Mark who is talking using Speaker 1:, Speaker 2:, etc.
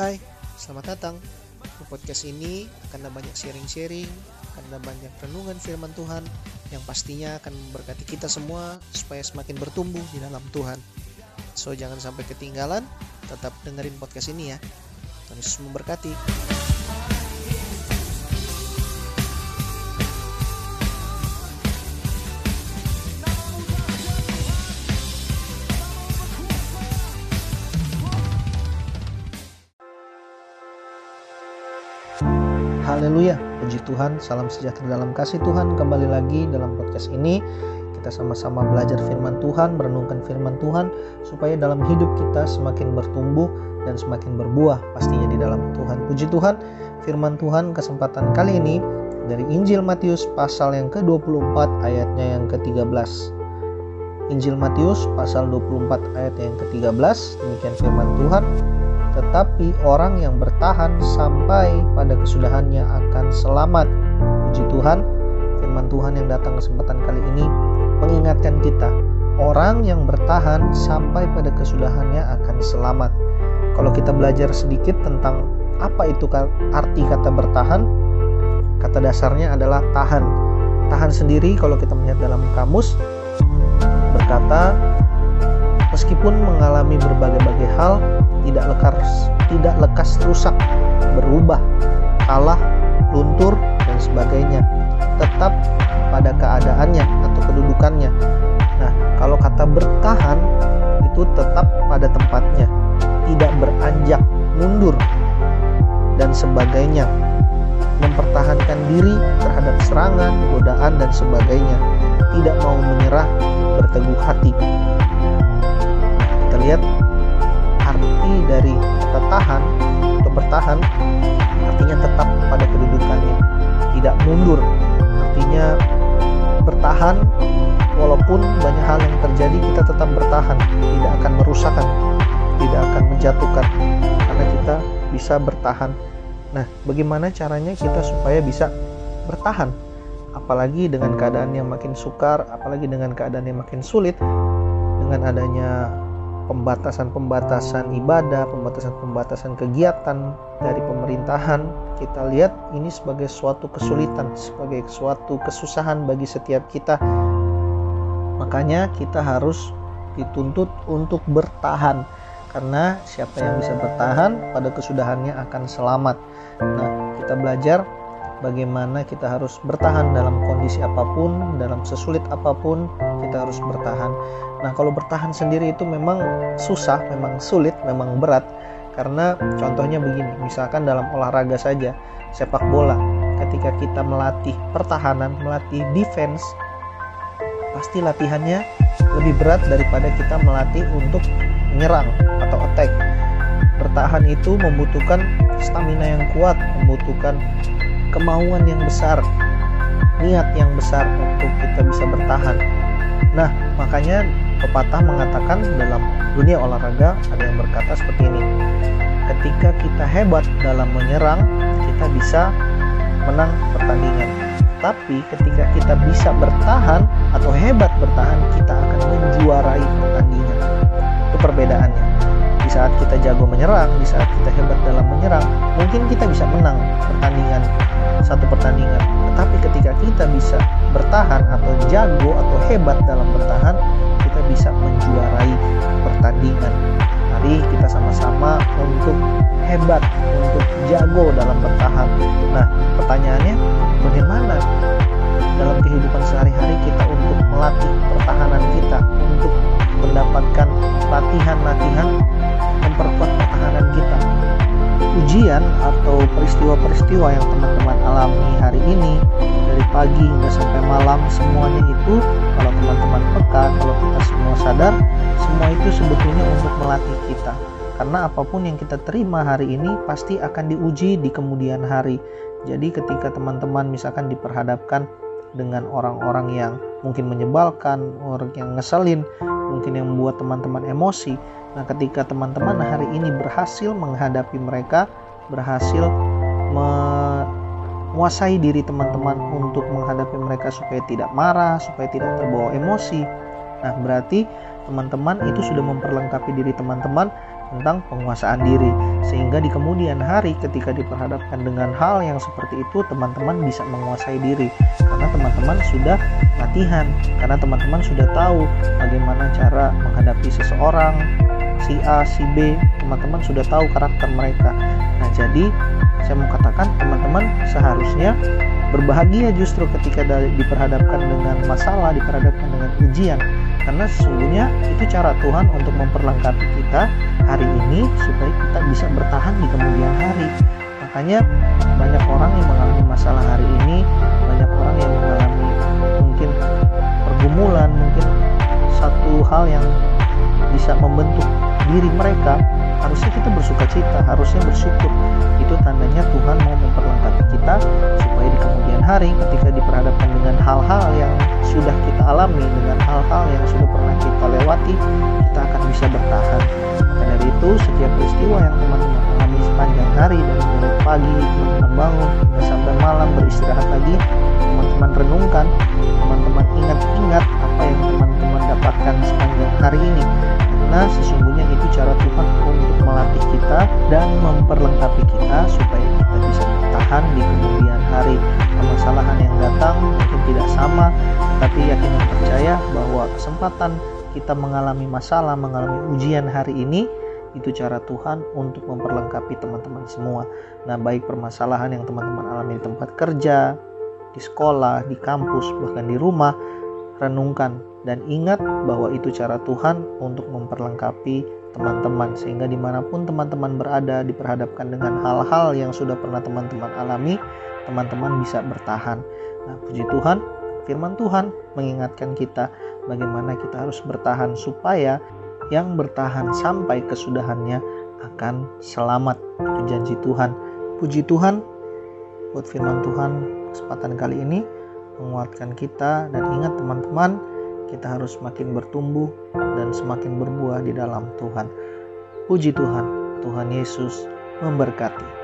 Speaker 1: Hai, selamat datang. Di podcast ini akan ada banyak sharing-sharing, akan ada banyak renungan firman Tuhan yang pastinya akan memberkati kita semua supaya semakin bertumbuh di dalam Tuhan. So jangan sampai ketinggalan, tetap dengerin podcast ini ya. Tuhan Yesus memberkati. Haleluya, puji Tuhan, salam sejahtera dalam kasih Tuhan. Kembali lagi dalam podcast ini, kita sama-sama belajar firman Tuhan, merenungkan firman Tuhan, supaya dalam hidup kita semakin bertumbuh dan semakin berbuah pastinya di dalam Tuhan. Puji Tuhan, firman Tuhan kesempatan kali ini dari Injil Matius pasal yang ke-24 ayatnya yang ke-13. Injil Matius pasal 24 ayat yang ke-13, demikian firman Tuhan tetapi orang yang bertahan sampai pada kesudahannya akan selamat. Puji Tuhan, firman Tuhan yang datang kesempatan kali ini mengingatkan kita, orang yang bertahan sampai pada kesudahannya akan selamat. Kalau kita belajar sedikit tentang apa itu arti kata bertahan, kata dasarnya adalah tahan. Tahan sendiri kalau kita melihat dalam kamus berkata meskipun mengalami berbagai-bagai hal tidak lekas tidak lekas rusak, berubah, kalah, luntur dan sebagainya. Tetap pada keadaannya atau kedudukannya. Nah, kalau kata bertahan itu tetap pada tempatnya, tidak beranjak mundur dan sebagainya. Mempertahankan diri terhadap serangan, godaan dan sebagainya. Tidak mau menyerah, berteguh hati. Kita lihat arti dari kata tahan atau bertahan artinya tetap pada kedudukannya tidak mundur artinya bertahan walaupun banyak hal yang terjadi kita tetap bertahan. Tidak akan merusakkan tidak akan menjatuhkan karena kita bisa bertahan. Nah bagaimana caranya kita supaya bisa bertahan? Apalagi dengan keadaan yang makin sukar apalagi dengan keadaan yang makin sulit dengan adanya pembatasan-pembatasan ibadah, pembatasan-pembatasan kegiatan dari pemerintahan, kita lihat ini sebagai suatu kesulitan, sebagai suatu kesusahan bagi setiap kita. Makanya kita harus dituntut untuk bertahan karena siapa yang bisa bertahan pada kesudahannya akan selamat. Nah, kita belajar bagaimana kita harus bertahan dalam kondisi apa pun, dalam sesulit apa pun, kita harus bertahan. Nah, kalau bertahan sendiri itu memang susah, memang sulit, memang berat. Karena contohnya begini, misalkan dalam olahraga saja, sepak bola, ketika kita melatih pertahanan, melatih defense, pasti latihannya lebih berat daripada kita melatih untuk menyerang atau attack. Bertahan itu membutuhkan stamina yang kuat, membutuhkan kemauan yang besar, niat yang besar untuk kita bisa bertahan. Nah, makanya pepatah mengatakan dalam dunia olahraga ada yang berkata seperti ini. Ketika kita hebat dalam menyerang, kita bisa menang pertandingan. Tapi ketika kita bisa bertahan atau hebat bertahan, kita akan menjuarai pertandingan. Itu perbedaannya. Saat kita jago menyerang, di saat kita hebat dalam menyerang, mungkin kita bisa menang pertandingan satu pertandingan. Tetapi ketika kita bisa bertahan atau jago atau hebat dalam bertahan, kita bisa menjuarai pertandingan. Mari kita sama-sama untuk hebat, untuk jago dalam bertahan. Nah, pertanyaannya bagaimana pagi hingga sampai malam semuanya itu kalau teman-teman peka kalau kita semua sadar semua itu sebetulnya untuk melatih kita. Karena apa pun yang kita terima hari ini pasti akan diuji di kemudian hari. Jadi ketika teman-teman misalkan diperhadapkan dengan orang-orang yang mungkin menyebalkan, orang yang ngeselin, mungkin yang membuat teman-teman emosi, Nah, ketika teman-teman hari ini berhasil menghadapi mereka, berhasil menguasai diri teman-teman untuk menghadapi mereka supaya tidak marah, supaya tidak terbawa emosi. Nah, berarti teman-teman itu sudah memperlengkapi diri teman-teman tentang penguasaan diri sehingga di kemudian hari ketika diperhadapkan dengan hal yang seperti itu teman-teman bisa menguasai diri karena teman-teman sudah latihan karena teman-teman sudah tahu bagaimana cara menghadapi seseorang si A si B teman-teman sudah tahu karakter mereka. Nah jadi saya mau katakan teman-teman seharusnya berbahagia justru ketika diperhadapkan dengan masalah diperhadapkan dengan ujian. Karena sesungguhnya itu cara Tuhan untuk memperlengkapi kita hari ini supaya kita bisa bertahan di kemudian hari. Makanya banyak orang yang mengalami masalah hari ini banyak orang yang mengalami mungkin pergumulan mungkin satu hal yang bisa membentuk diri mereka harusnya kita bersuka cita harusnya bersyukur. Itu tandanya Tuhan mau memperlengkapi kita supaya di kemudian hari ketika diperhadapkan dengan hal-hal yang sudah kita alami dengan hal-hal yang sudah pernah kita lewati kita akan bisa bertahan. Maka dari itu setiap peristiwa yang teman-teman alami sepanjang hari dari mulai pagi teman-teman bangun hingga sampai malam beristirahat lagi teman-teman renungkan teman-teman ingat-ingat apa yang teman-teman dapatkan sepanjang hari ini karena sesungguhnya itu cara Tuhan untuk melatih kita dan memperlengkapi kita supaya kita bisa bertahan di kemudian hari. Permasalahan yang datang mungkin tidak sama tapi yakin dan percaya bahwa kesempatan kita mengalami masalah mengalami ujian hari ini itu cara Tuhan untuk memperlengkapi teman-teman semua. Nah baik permasalahan yang teman-teman alami di tempat kerja di sekolah, di kampus, bahkan di rumah renungkan dan ingat bahwa itu cara Tuhan untuk memperlengkapi teman-teman sehingga di mana pun teman-teman berada diperhadapkan dengan hal-hal yang sudah pernah teman-teman alami teman-teman bisa bertahan. Nah puji Tuhan firman Tuhan mengingatkan kita bagaimana kita harus bertahan supaya yang bertahan sampai kesudahannya akan selamat. Itu janji Tuhan. Puji Tuhan buat firman Tuhan kesempatan kali ini menguatkan kita. Dan ingat teman-teman kita harus semakin bertumbuh dan semakin berbuah di dalam Tuhan. Puji Tuhan, Tuhan Yesus memberkati.